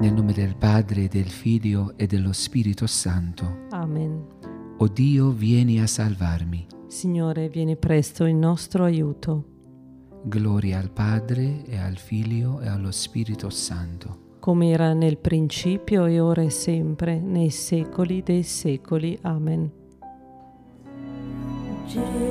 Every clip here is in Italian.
Nel nome del Padre, del Figlio e dello Spirito Santo. Amen. O Dio, vieni a salvarmi. Signore, vieni presto in nostro aiuto. Gloria al Padre e al Figlio e allo Spirito Santo. Come era nel principio e ora e sempre, nei secoli dei secoli. Amen. Gesù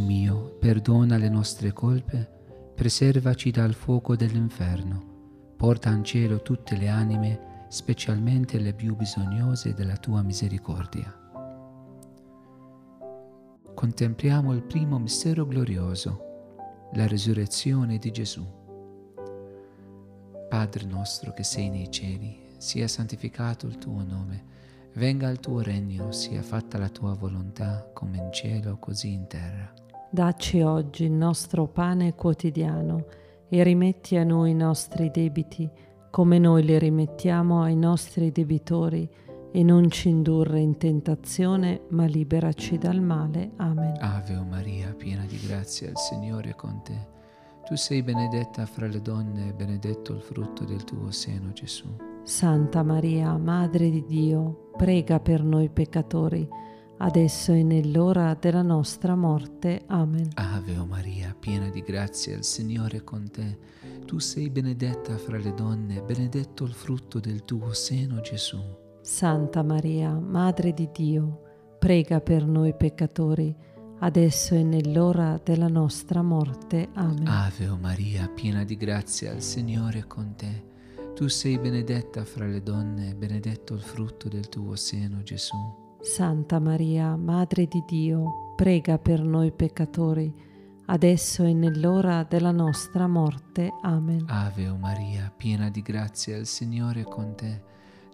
mio, perdona le nostre colpe, preservaci dal fuoco dell'inferno, porta in cielo tutte le anime, specialmente le più bisognose della tua misericordia. Contempliamo il primo mistero glorioso, la risurrezione di Gesù. Padre nostro che sei nei cieli, sia santificato il tuo nome Venga il tuo regno, sia fatta la tua volontà, come in cielo, così in terra. Dacci oggi il nostro pane quotidiano e rimetti a noi i nostri debiti, come noi li rimettiamo ai nostri debitori, e non ci indurre in tentazione, ma liberaci dal male. Amen. Ave o Maria, piena di grazia, il Signore è con te. Tu sei benedetta fra le donne e benedetto il frutto del tuo seno, Gesù. Santa Maria, Madre di Dio, prega per noi peccatori, adesso e nell'ora della nostra morte. Amen. Ave o Maria, piena di grazia, il Signore è con te. Tu sei benedetta fra le donne, benedetto il frutto del tuo seno, Gesù. Santa Maria, Madre di Dio, prega per noi peccatori, adesso e nell'ora della nostra morte. Amen. Ave o Maria, piena di grazia, il Signore è con te. Tu sei benedetta fra le donne, benedetto il frutto del tuo seno, Gesù. Santa Maria, Madre di Dio, prega per noi peccatori, adesso e nell'ora della nostra morte. Amen. Ave o Maria, piena di grazia, il Signore è con te.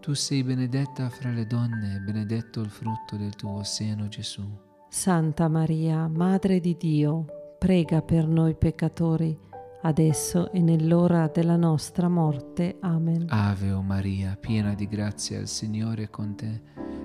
Tu sei benedetta fra le donne, benedetto il frutto del tuo seno, Gesù. Santa Maria, Madre di Dio, prega per noi peccatori, adesso e nell'ora della nostra morte. Amen. Ave o Maria, piena di grazia, il Signore è con te.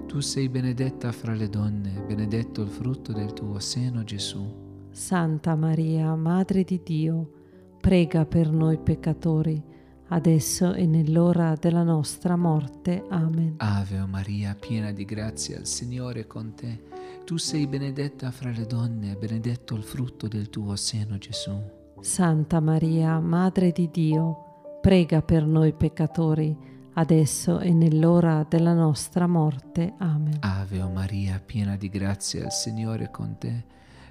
Tu sei benedetta fra le donne, benedetto il frutto del tuo seno, Gesù. Santa Maria, Madre di Dio, prega per noi peccatori, adesso e nell'ora della nostra morte. Amen. Ave o Maria, piena di grazia, il Signore è con te. Tu sei benedetta fra le donne, benedetto il frutto del tuo seno, Gesù. Santa Maria, Madre di Dio, prega per noi peccatori, adesso e nell'ora della nostra morte. Amen. Ave o Maria, piena di grazia, il Signore è con te.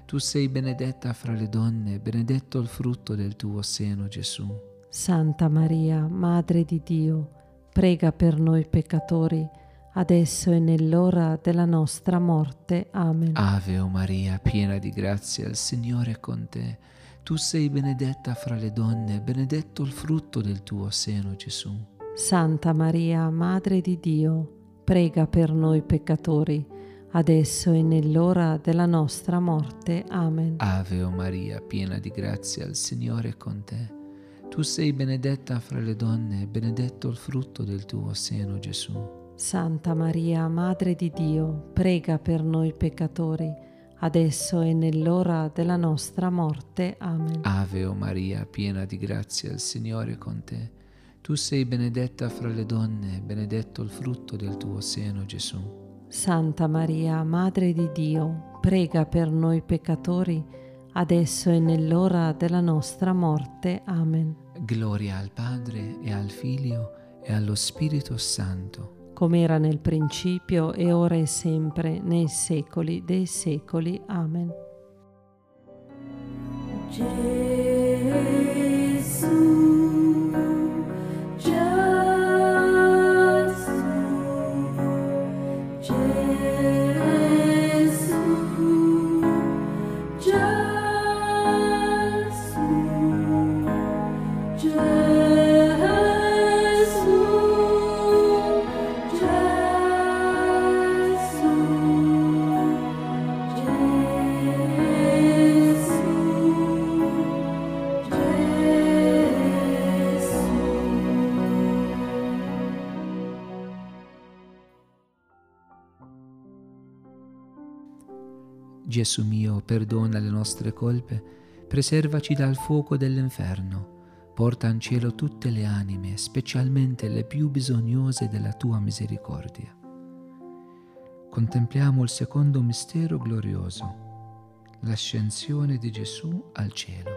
Tu sei benedetta fra le donne, benedetto il frutto del tuo seno, Gesù. Santa Maria, Madre di Dio, prega per noi peccatori, adesso e nell'ora della nostra morte. Amen. Ave o Maria, piena di grazia, il Signore è con te. Tu sei benedetta fra le donne, benedetto il frutto del tuo seno, Gesù. Santa Maria, Madre di Dio, prega per noi peccatori, adesso e nell'ora della nostra morte. Amen. Ave o Maria, piena di grazia, il Signore è con te. Tu sei benedetta fra le donne, benedetto il frutto del tuo seno, Gesù. Santa Maria, Madre di Dio, prega per noi peccatori, adesso e nell'ora della nostra morte. Amen. Ave o Maria, piena di grazia, il Signore è con te. Tu sei benedetta fra le donne, benedetto il frutto del tuo seno, Gesù. Santa Maria, Madre di Dio, prega per noi peccatori, adesso e nell'ora della nostra morte. Amen. Gloria al Padre e al Figlio e allo Spirito Santo come era nel principio e ora e sempre, nei secoli dei secoli. Amen. Gesù. Gesù mio, perdona le nostre colpe, preservaci dal fuoco dell'inferno, porta in cielo tutte le anime, specialmente le più bisognose della tua misericordia. Contempliamo il secondo mistero glorioso, l'ascensione di Gesù al cielo.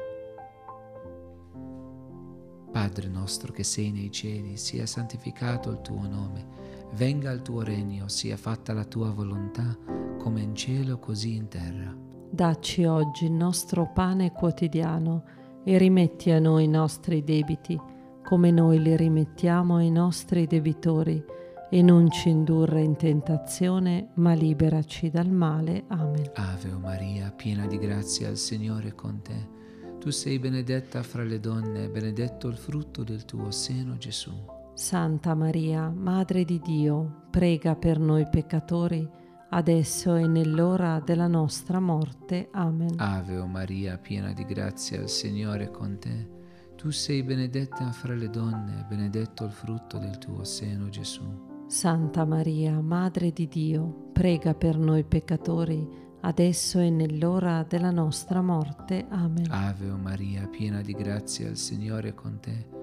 Padre nostro che sei nei cieli, sia santificato il tuo nome, venga il tuo regno, sia fatta la tua volontà, come in cielo così in terra. Dacci oggi il nostro pane quotidiano e rimetti a noi i nostri debiti, come noi li rimettiamo ai nostri debitori, e non ci indurre in tentazione, ma liberaci dal male. Amen. Ave Maria, piena di grazia, il Signore è con te. Tu sei benedetta fra le donne, benedetto il frutto del tuo seno, Gesù. Santa Maria, Madre di Dio, prega per noi peccatori, adesso e nell'ora della nostra morte. Amen. Ave Maria, piena di grazia, il Signore è con te. Tu sei benedetta fra le donne, benedetto il frutto del tuo seno, Gesù. Santa Maria, Madre di Dio, prega per noi peccatori, adesso e nell'ora della nostra morte. Amen. Ave Maria, piena di grazia, il Signore è con te.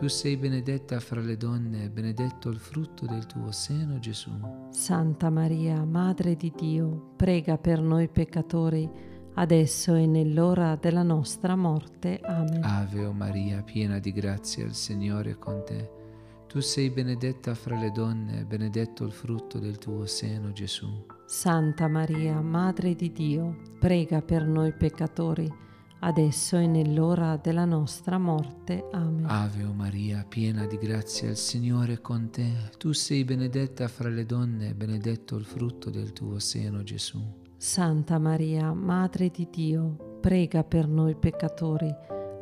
Tu sei benedetta fra le donne, benedetto il frutto del tuo seno, Gesù. Santa Maria, Madre di Dio, prega per noi peccatori, adesso e nell'ora della nostra morte. Amen. Ave Maria, piena di grazia, il Signore è con te. Tu sei benedetta fra le donne, benedetto il frutto del tuo seno, Gesù. Santa Maria, Madre di Dio, prega per noi peccatori, adesso e nell'ora della nostra morte. Amen. Ave Maria, piena di grazia, il Signore è con te. Tu sei benedetta fra le donne, benedetto il frutto del tuo seno, Gesù. Santa Maria, Madre di Dio, prega per noi peccatori,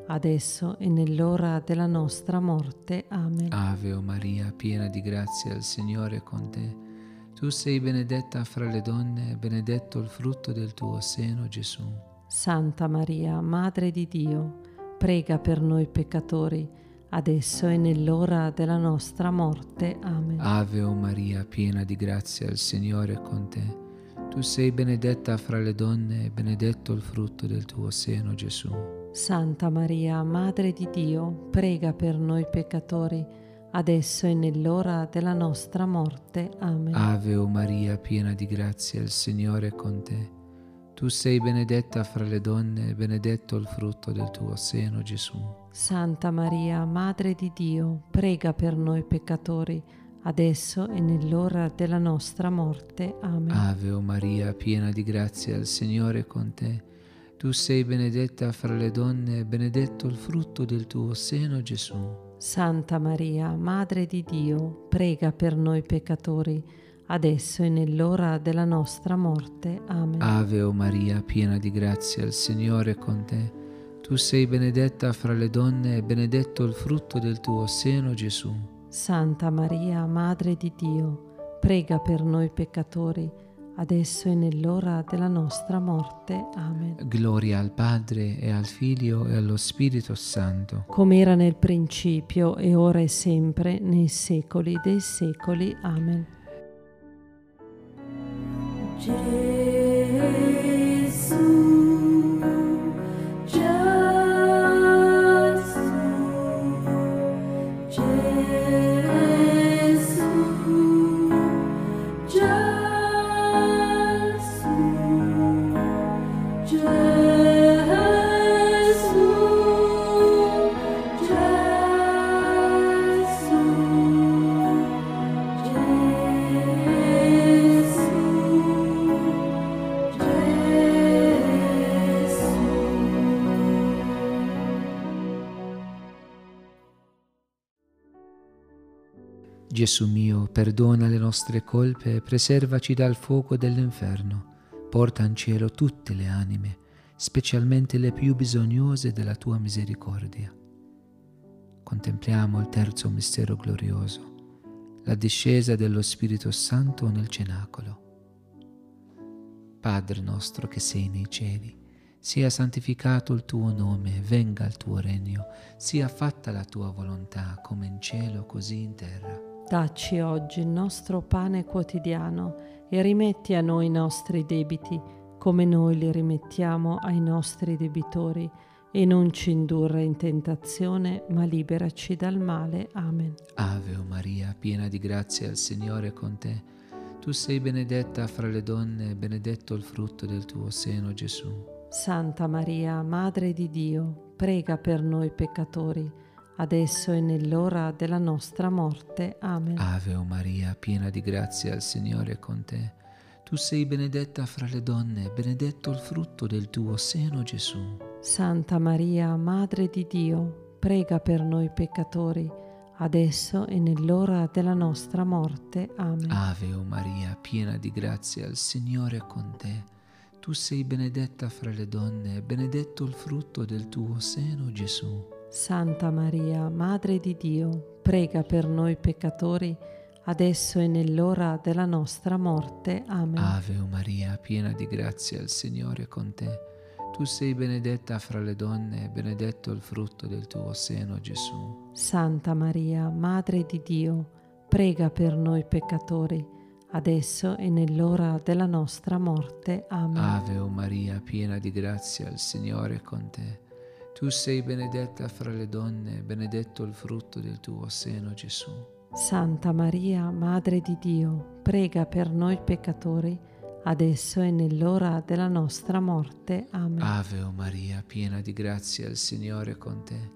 adesso e nell'ora della nostra morte. Amen. Ave Maria, piena di grazia, il Signore è con te. Tu sei benedetta fra le donne, benedetto il frutto del tuo seno, Gesù. Santa Maria, Madre di Dio, prega per noi peccatori, adesso e nell'ora della nostra morte. Amen. Ave Maria, piena di grazia, il Signore è con te. Tu sei benedetta fra le donne e benedetto il frutto del tuo seno, Gesù. Santa Maria, Madre di Dio, prega per noi peccatori, adesso e nell'ora della nostra morte. Amen. Ave Maria, piena di grazia, il Signore è con te. Tu sei benedetta fra le donne e benedetto il frutto del tuo seno, Gesù. Santa Maria, Madre di Dio, prega per noi peccatori, adesso e nell'ora della nostra morte. Amen. Ave Maria, piena di grazia, il Signore è con te. Tu sei benedetta fra le donne e benedetto il frutto del tuo seno, Gesù. Santa Maria, Madre di Dio, prega per noi peccatori, adesso e nell'ora della nostra morte. Amen. Ave Maria, piena di grazia, il Signore è con te. Tu sei benedetta fra le donne e benedetto il frutto del tuo seno, Gesù. Santa Maria, Madre di Dio, prega per noi peccatori, adesso e nell'ora della nostra morte. Amen. Gloria al Padre e al Figlio e allo Spirito Santo. Come era nel principio e ora e sempre, nei secoli dei secoli. Amen. Gesù, Gesù mio, perdona le nostre colpe e preservaci dal fuoco dell'inferno. Porta in cielo tutte le anime, specialmente le più bisognose della tua misericordia. Contempliamo il terzo mistero glorioso, la discesa dello Spirito Santo nel cenacolo. Padre nostro che sei nei cieli, sia santificato il tuo nome, venga il tuo regno, sia fatta la tua volontà come in cielo così in terra. Dacci oggi il nostro pane quotidiano e rimetti a noi i nostri debiti, come noi li rimettiamo ai nostri debitori, e non ci indurre in tentazione, ma liberaci dal male. Amen. Ave o Maria, piena di grazia, il Signore è con te. Tu sei benedetta fra le donne, e benedetto il frutto del tuo seno, Gesù. Santa Maria, Madre di Dio, prega per noi peccatori, adesso e nell'ora della nostra morte. Amen. Ave o Maria, piena di grazia, il Signore è con te. Tu sei benedetta fra le donne, benedetto il frutto del tuo seno, Gesù. Santa Maria, Madre di Dio, prega per noi peccatori, adesso e nell'ora della nostra morte. Amen. Ave o Maria, piena di grazia, il Signore è con te. Tu sei benedetta fra le donne, benedetto il frutto del tuo seno, Gesù. Santa Maria, Madre di Dio, prega per noi peccatori, adesso e nell'ora della nostra morte. Amen. Ave Maria, piena di grazia, il Signore è con te. Tu sei benedetta fra le donne, e benedetto il frutto del tuo seno, Gesù. Santa Maria, Madre di Dio, prega per noi peccatori, adesso e nell'ora della nostra morte. Amen. Ave Maria, piena di grazia, il Signore è con te. Tu sei benedetta fra le donne, benedetto il frutto del tuo seno, Gesù. Santa Maria, Madre di Dio, prega per noi peccatori, adesso e nell'ora della nostra morte. Amen. Ave o Maria, piena di grazia, il Signore è con te.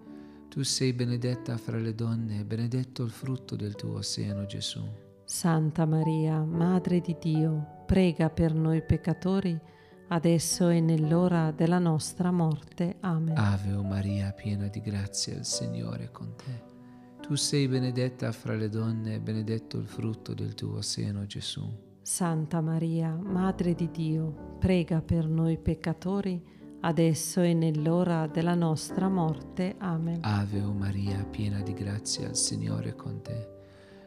Tu sei benedetta fra le donne, e benedetto il frutto del tuo seno, Gesù. Santa Maria, Madre di Dio, prega per noi peccatori, adesso e nell'ora della nostra morte. Amen. Ave o Maria, piena di grazia, il Signore è con te. Tu sei benedetta fra le donne, e benedetto il frutto del tuo seno, Gesù. Santa Maria, Madre di Dio, prega per noi peccatori, adesso e nell'ora della nostra morte. Amen. Ave o Maria, piena di grazia, il Signore è con te.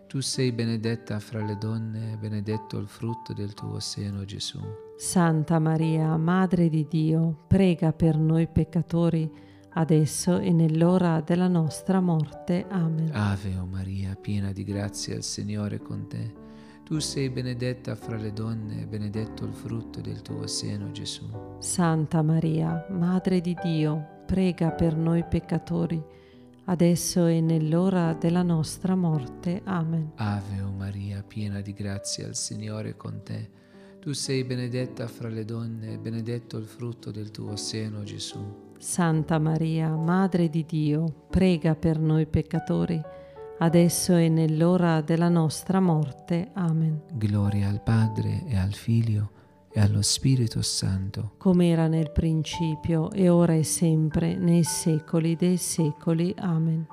Tu sei benedetta fra le donne, e benedetto il frutto del tuo seno, Gesù. Santa Maria, Madre di Dio, prega per noi peccatori, adesso e nell'ora della nostra morte. Amen. Ave o Maria, piena di grazia, il Signore è con te. Tu sei benedetta fra le donne, e benedetto il frutto del tuo seno, Gesù. Santa Maria, Madre di Dio, prega per noi peccatori, adesso e nell'ora della nostra morte. Amen. Ave o Maria, piena di grazia, il Signore è con te. Tu sei benedetta fra le donne, e benedetto il frutto del tuo seno, Gesù. Santa Maria, Madre di Dio, prega per noi peccatori, adesso e nell'ora della nostra morte. Amen. Gloria al Padre e al Figlio e allo Spirito Santo. Come era nel principio, e ora e sempre, nei secoli dei secoli. Amen.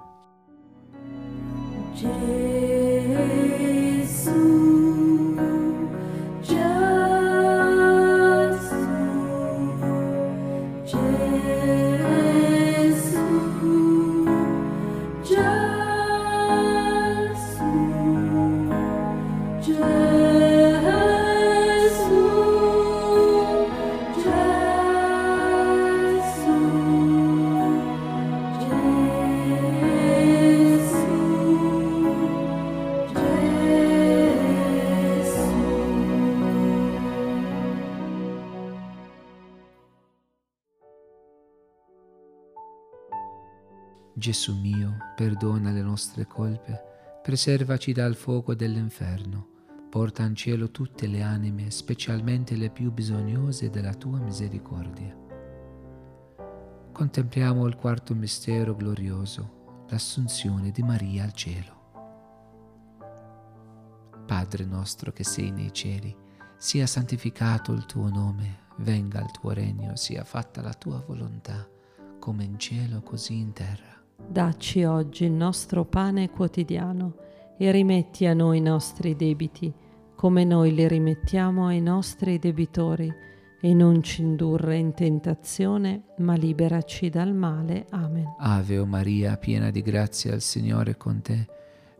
Gesù, Gesù mio, perdona le nostre colpe, preservaci dal fuoco dell'inferno, porta in cielo tutte le anime, specialmente le più bisognose della tua misericordia. Contempliamo il quarto mistero glorioso, l'assunzione di Maria al cielo. Padre nostro che sei nei cieli, sia santificato il tuo nome, venga il tuo regno, sia fatta la tua volontà, come in cielo così in terra. Dacci oggi il nostro pane quotidiano e rimetti a noi i nostri debiti, come noi li rimettiamo ai nostri debitori, e non ci indurre in tentazione, ma liberaci dal male. Amen. Ave o Maria, piena di grazia, il Signore è con te.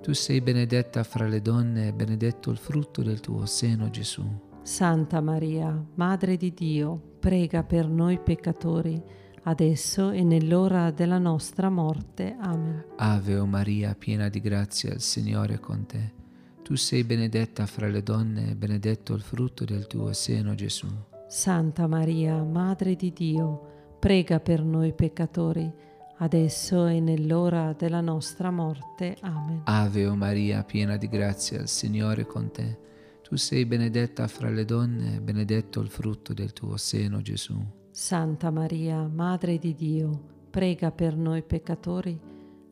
Tu sei benedetta fra le donne e benedetto il frutto del tuo seno, Gesù. Santa Maria, Madre di Dio, prega per noi peccatori, adesso e nell'ora della nostra morte. Amen. Ave o Maria, piena di grazia, il Signore è con te. Tu sei benedetta fra le donne e benedetto il frutto del tuo seno, Gesù. Santa Maria, Madre di Dio, prega per noi peccatori, adesso e nell'ora della nostra morte. Amen. Ave o Maria, piena di grazia, il Signore è con te. Tu sei benedetta fra le donne, e benedetto il frutto del tuo seno, Gesù. Santa Maria, Madre di Dio, prega per noi peccatori,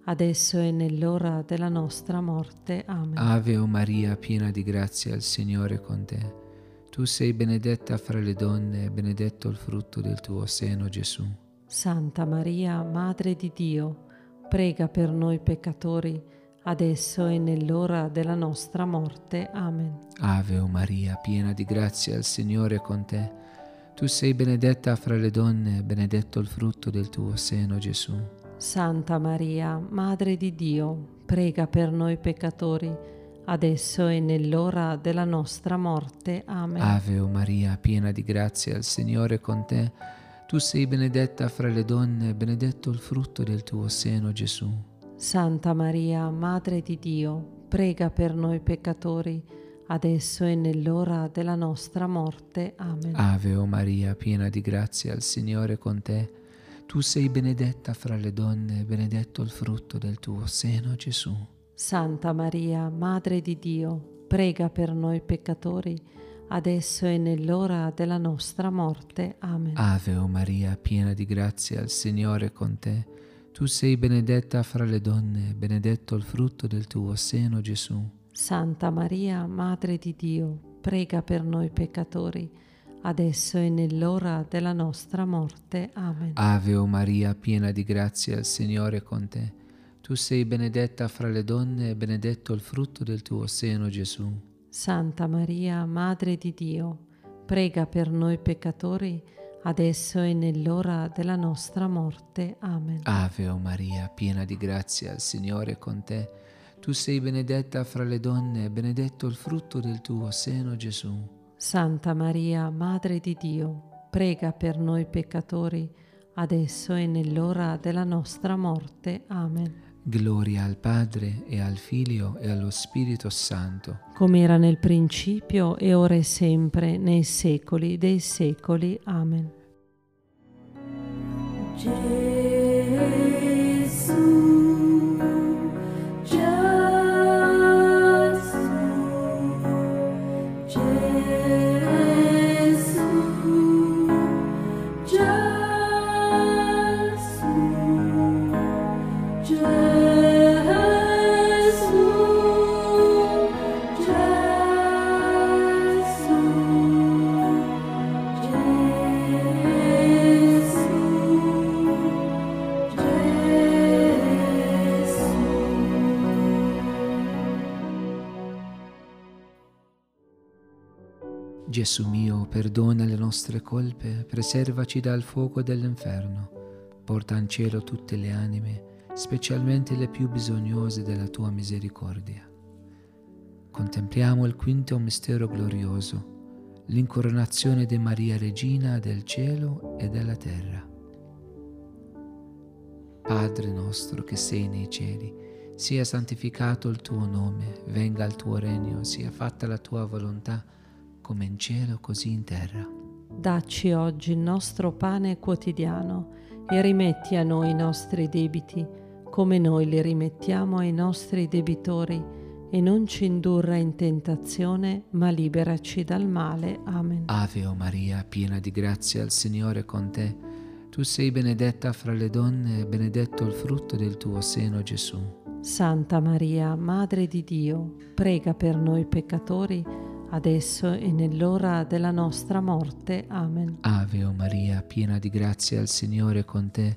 adesso e nell'ora della nostra morte. Amen. Ave o Maria, piena di grazia, il Signore è con te. Tu sei benedetta fra le donne, e benedetto il frutto del tuo seno, Gesù. Santa Maria, Madre di Dio, prega per noi peccatori, adesso e nell'ora della nostra morte. Amen. Ave o Maria, piena di grazia, il Signore è con te. Tu sei benedetta fra le donne, e benedetto il frutto del tuo seno, Gesù. Santa Maria, Madre di Dio, prega per noi peccatori, adesso e nell'ora della nostra morte. Amen. Ave o Maria, piena di grazia, il Signore è con te. Tu sei benedetta fra le donne, e benedetto il frutto del tuo seno, Gesù. Santa Maria, Madre di Dio, prega per noi peccatori, adesso e nell'ora della nostra morte. Amen. Ave o Maria, piena di grazia, il Signore è con te. Tu sei benedetta fra le donne, benedetto il frutto del tuo seno, Gesù. Santa Maria, Madre di Dio, prega per noi peccatori, adesso e nell'ora della nostra morte. Amen. Ave o Maria, piena di grazia, il Signore è con te. Tu sei benedetta fra le donne, benedetto il frutto del tuo seno, Gesù. Santa Maria, Madre di Dio, prega per noi peccatori, adesso e nell'ora della nostra morte. Amen. Ave o Maria, piena di grazia, il Signore è con te. Tu sei benedetta fra le donne, e benedetto il frutto del tuo seno, Gesù. Santa Maria, Madre di Dio, prega per noi peccatori, adesso e nell'ora della nostra morte. Amen. Ave o Maria, piena di grazia, il Signore è con te. Tu sei benedetta fra le donne, e benedetto il frutto del tuo seno, Gesù. Santa Maria, Madre di Dio, prega per noi peccatori, adesso e nell'ora della nostra morte. Amen. Gloria al Padre e al Figlio e allo Spirito Santo. Come era nel principio e ora e sempre, nei secoli dei secoli. Amen. Gesù, Gesù mio, perdona le nostre colpe, preservaci dal fuoco dell'inferno, porta in cielo tutte le anime, specialmente le più bisognose della tua misericordia. Contempliamo il quinto mistero glorioso, l'incoronazione di Maria Regina del cielo e della terra. Padre nostro che sei nei cieli, sia santificato il tuo nome, venga il tuo regno, sia fatta la tua volontà, come in cielo così in terra. Dacci oggi il nostro pane quotidiano e rimetti a noi i nostri debiti, come noi li rimettiamo ai nostri debitori, e non ci indurre in tentazione, ma liberaci dal male. Amen. Ave o Maria, piena di grazia, il Signore è con te. Tu sei benedetta fra le donne e benedetto il frutto del tuo seno, Gesù. Santa Maria, Madre di Dio, prega per noi peccatori, adesso e nell'ora della nostra morte. Amen. Ave o Maria, piena di grazia, il Signore è con te.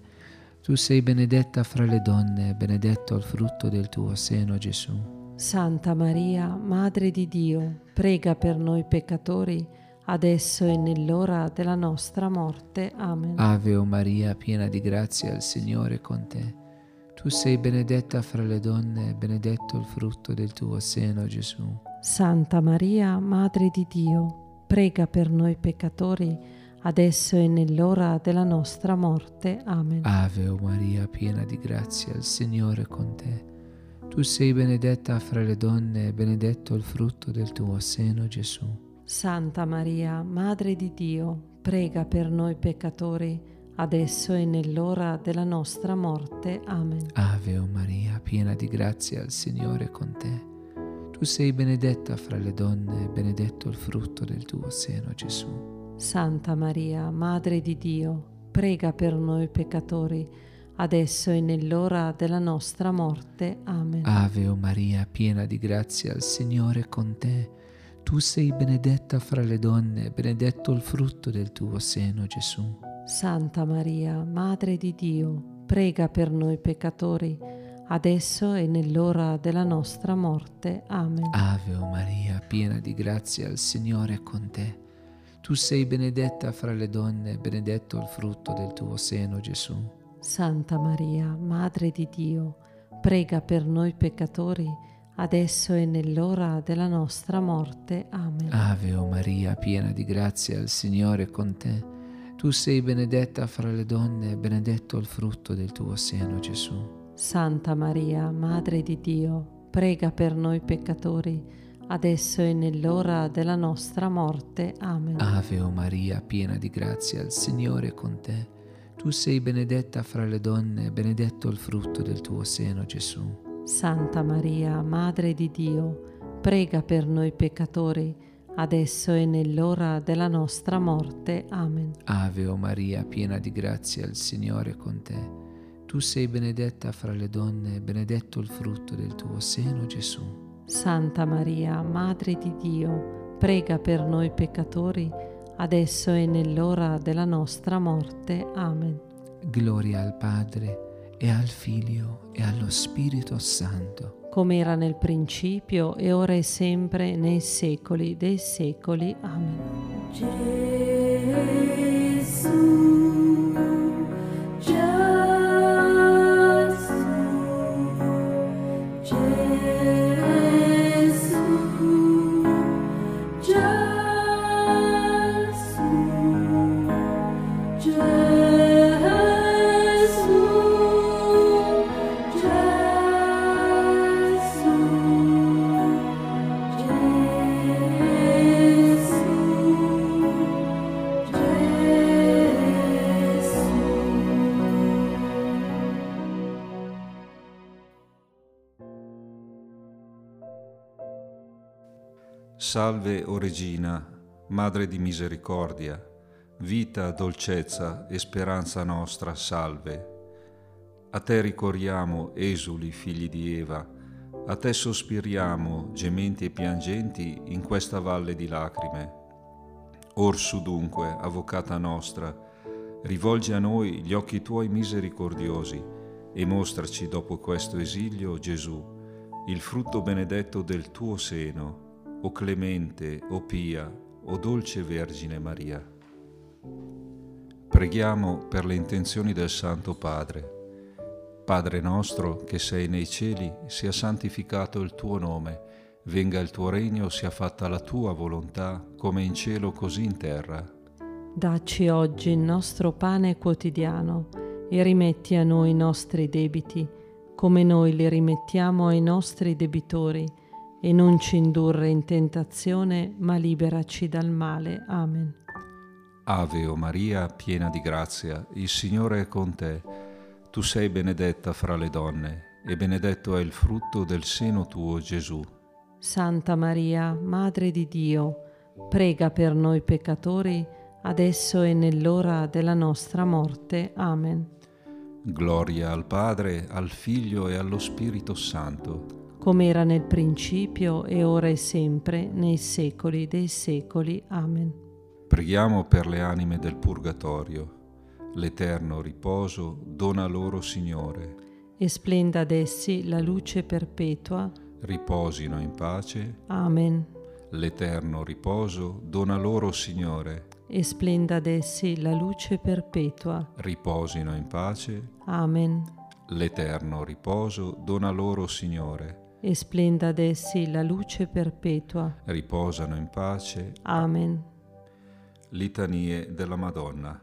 Tu sei benedetta fra le donne e benedetto il frutto del tuo seno, Gesù. Santa Maria, Madre di Dio, prega per noi peccatori, adesso e nell'ora della nostra morte. Amen. Ave o Maria, piena di grazia, il Signore è con te. Tu sei benedetta fra le donne e benedetto il frutto del tuo seno, Gesù. Santa Maria, Madre di Dio, prega per noi peccatori, adesso e nell'ora della nostra morte. Amen. Ave o Maria, piena di grazia, il Signore è con te. Tu sei benedetta fra le donne e benedetto il frutto del tuo seno, Gesù. Santa Maria, Madre di Dio, prega per noi peccatori, adesso e nell'ora della nostra morte. Amen. Ave o Maria, piena di grazia, il Signore è con te. Tu sei benedetta fra le donne, e benedetto il frutto del tuo seno, Gesù. Santa Maria, Madre di Dio, prega per noi peccatori, adesso e nell'ora della nostra morte. Amen. Ave o Maria, piena di grazia, il Signore è con te. Tu sei benedetta fra le donne, e benedetto il frutto del tuo seno, Gesù. Santa Maria, Madre di Dio, prega per noi peccatori, adesso e nell'ora della nostra morte. Amen. Ave o Maria, piena di grazia, il Signore è con te. Tu sei benedetta fra le donne, benedetto il frutto del tuo seno, Gesù. Santa Maria, Madre di Dio, prega per noi peccatori, adesso e nell'ora della nostra morte. Amen. Ave o Maria, piena di grazia, il Signore è con te. Tu sei benedetta fra le donne, benedetto il frutto del tuo seno, Gesù. Santa Maria, Madre di Dio, prega per noi peccatori, adesso e nell'ora della nostra morte. Amen. Ave o Maria, piena di grazia, il Signore è con te. Tu sei benedetta fra le donne, e benedetto il frutto del tuo seno, Gesù. Santa Maria, Madre di Dio, prega per noi peccatori, adesso e nell'ora della nostra morte. Amen. Ave o Maria, piena di grazia, il Signore è con te. Tu sei benedetta fra le donne, e benedetto il frutto del tuo seno, Gesù. Santa Maria, Madre di Dio, prega per noi peccatori, adesso e nell'ora della nostra morte. Amen. Gloria al Padre e al Figlio e allo Spirito Santo. come era nel principio e ora e sempre nei secoli dei secoli. Amen. Gesù, Gesù, Salve, o Regina, Madre di misericordia, vita, dolcezza e speranza nostra, salve. A te ricorriamo, esuli, figli di Eva, a te sospiriamo, gementi e piangenti, in questa valle di lacrime. Orsu dunque, avvocata nostra, rivolgi a noi gli occhi tuoi misericordiosi e mostraci dopo questo esilio, Gesù, il frutto benedetto del tuo seno, o clemente, o pia, o dolce Vergine Maria. Preghiamo per le intenzioni del Santo Padre. Padre nostro che sei nei cieli, sia santificato il tuo nome, venga il tuo regno, sia fatta la tua volontà, come in cielo così in terra. Dacci oggi il nostro pane quotidiano e rimetti a noi i nostri debiti, come noi li rimettiamo ai nostri debitori, e non ci indurre in tentazione, ma liberaci dal male. Amen. Ave o Maria, piena di grazia, il Signore è con te. Tu sei benedetta fra le donne, e benedetto è il frutto del seno tuo, Gesù. Santa Maria, Madre di Dio, prega per noi peccatori, adesso e nell'ora della nostra morte. Amen. Gloria al Padre, al Figlio e allo Spirito Santo, come era nel principio e ora e sempre, nei secoli dei secoli. Amen. Preghiamo per le anime del purgatorio. L'eterno riposo dona loro, Signore. E splenda ad essi la luce perpetua. Riposino in pace. Amen. L'eterno riposo dona loro, Signore. E splenda ad essi la luce perpetua. Riposino in pace. Amen. L'eterno riposo dona loro, Signore. E splenda ad essi la luce perpetua. Riposano in pace. Amen. Litanie della Madonna.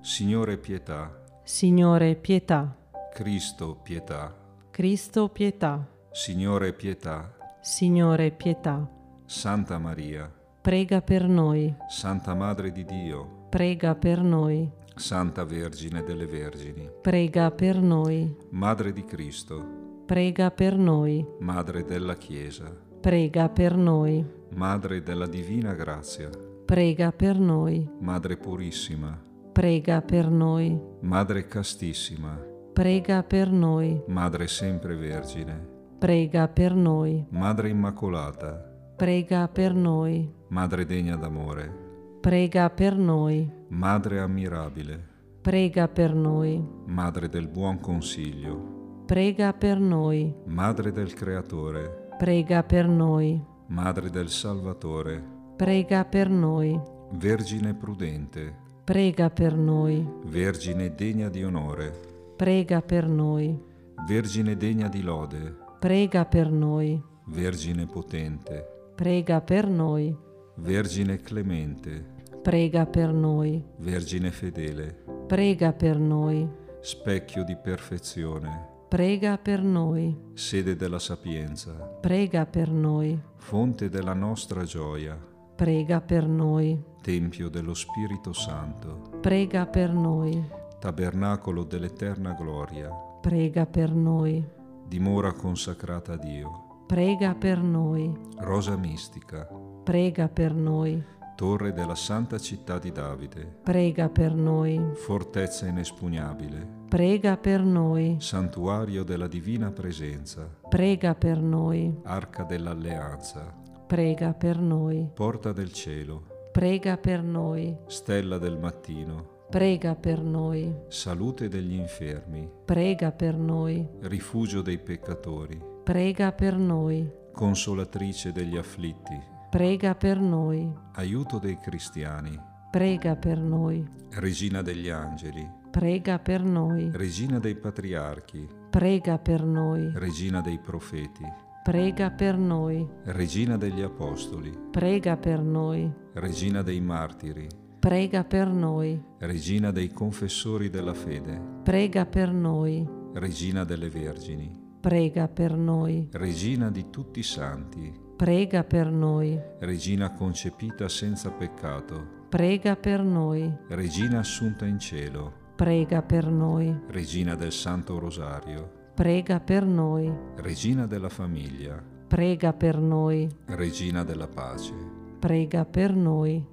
Signore pietà. Signore, pietà. Cristo pietà. Cristo, pietà. Signore pietà. Signore, pietà. Santa Maria. Prega per noi. Santa Madre di Dio. prega per noi. Santa Vergine delle Vergini, Prega per noi. Madre di Cristo, Prega per noi. Madre della Chiesa, Prega per noi. Madre della Divina Grazia, Prega per noi. Madre Purissima, Prega per noi. Madre Castissima, Prega per noi. Madre Sempre Vergine, Prega per noi. Madre Immacolata, Prega per noi. Madre degna d'amore, Prega per noi. Madre ammirabile, Prega per noi. Madre del buon consiglio, Prega per noi. Madre del Creatore, Prega per noi. Madre del Salvatore, Prega per noi. Vergine prudente, Prega per noi. Vergine degna di onore, Prega per noi. Vergine degna di lode, Prega per noi. Vergine potente, Prega per noi. Vergine clemente, Prega per noi. Vergine fedele, Prega per noi. specchio di perfezione, Prega per noi. sede della sapienza, Prega per noi. fonte della nostra gioia, Prega per noi. tempio dello Spirito Santo, Prega per noi. tabernacolo dell'eterna gloria, Prega per noi. dimora consacrata a Dio, Prega per noi. rosa mistica, Prega per noi. Torre della santa città di Davide, Prega per noi. fortezza inespugnabile, Prega per noi. santuario della divina presenza, Prega per noi. arca dell'alleanza, Prega per noi. porta del cielo, Prega per noi. stella del mattino, Prega per noi. salute degli infermi, Prega per noi. rifugio dei peccatori, Prega per noi. consolatrice degli afflitti, Prega per noi. aiuto dei cristiani, Prega per noi. regina degli angeli, Prega per noi. regina dei patriarchi, Prega per noi. regina dei profeti, Prega per noi. regina degli apostoli, Prega per noi. regina dei martiri, Prega per noi. regina dei confessori della fede, Prega per noi. regina delle vergini, Prega per noi. regina di tutti i santi, Prega per noi. regina concepita senza peccato, Prega per noi. regina assunta in cielo, Prega per noi. regina del Santo Rosario, Prega per noi. regina della famiglia, Prega per noi. regina della pace, Prega per noi.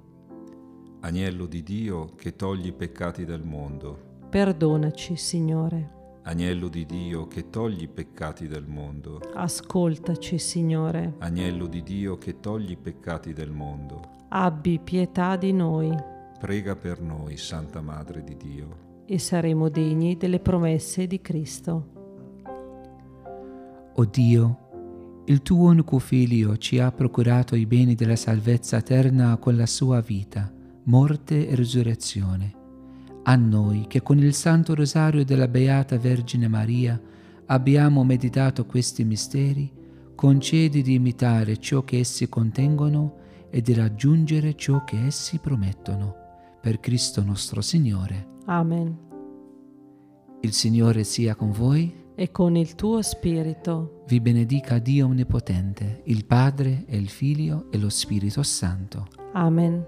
agnello di Dio che togli i peccati del mondo, Perdonaci, Signore. Agnello di Dio che togli i peccati del mondo, Ascoltaci, Signore. agnello di Dio che togli i peccati del mondo, Abbi pietà di noi prega per noi, Santa Madre di Dio. e saremo degni delle promesse di Cristo. O Dio, il tuo unico Figlio ci ha procurato i beni della salvezza eterna con la sua vita, morte e risurrezione. A noi che con il Santo Rosario della Beata Vergine Maria abbiamo meditato questi misteri, concedi di imitare ciò che essi contengono e di raggiungere ciò che essi promettono. Per Cristo nostro Signore. Amen. Il Signore sia con voi. E con il tuo spirito. Vi benedica Dio Onnipotente, il Padre e il Figlio e lo Spirito Santo. Amen.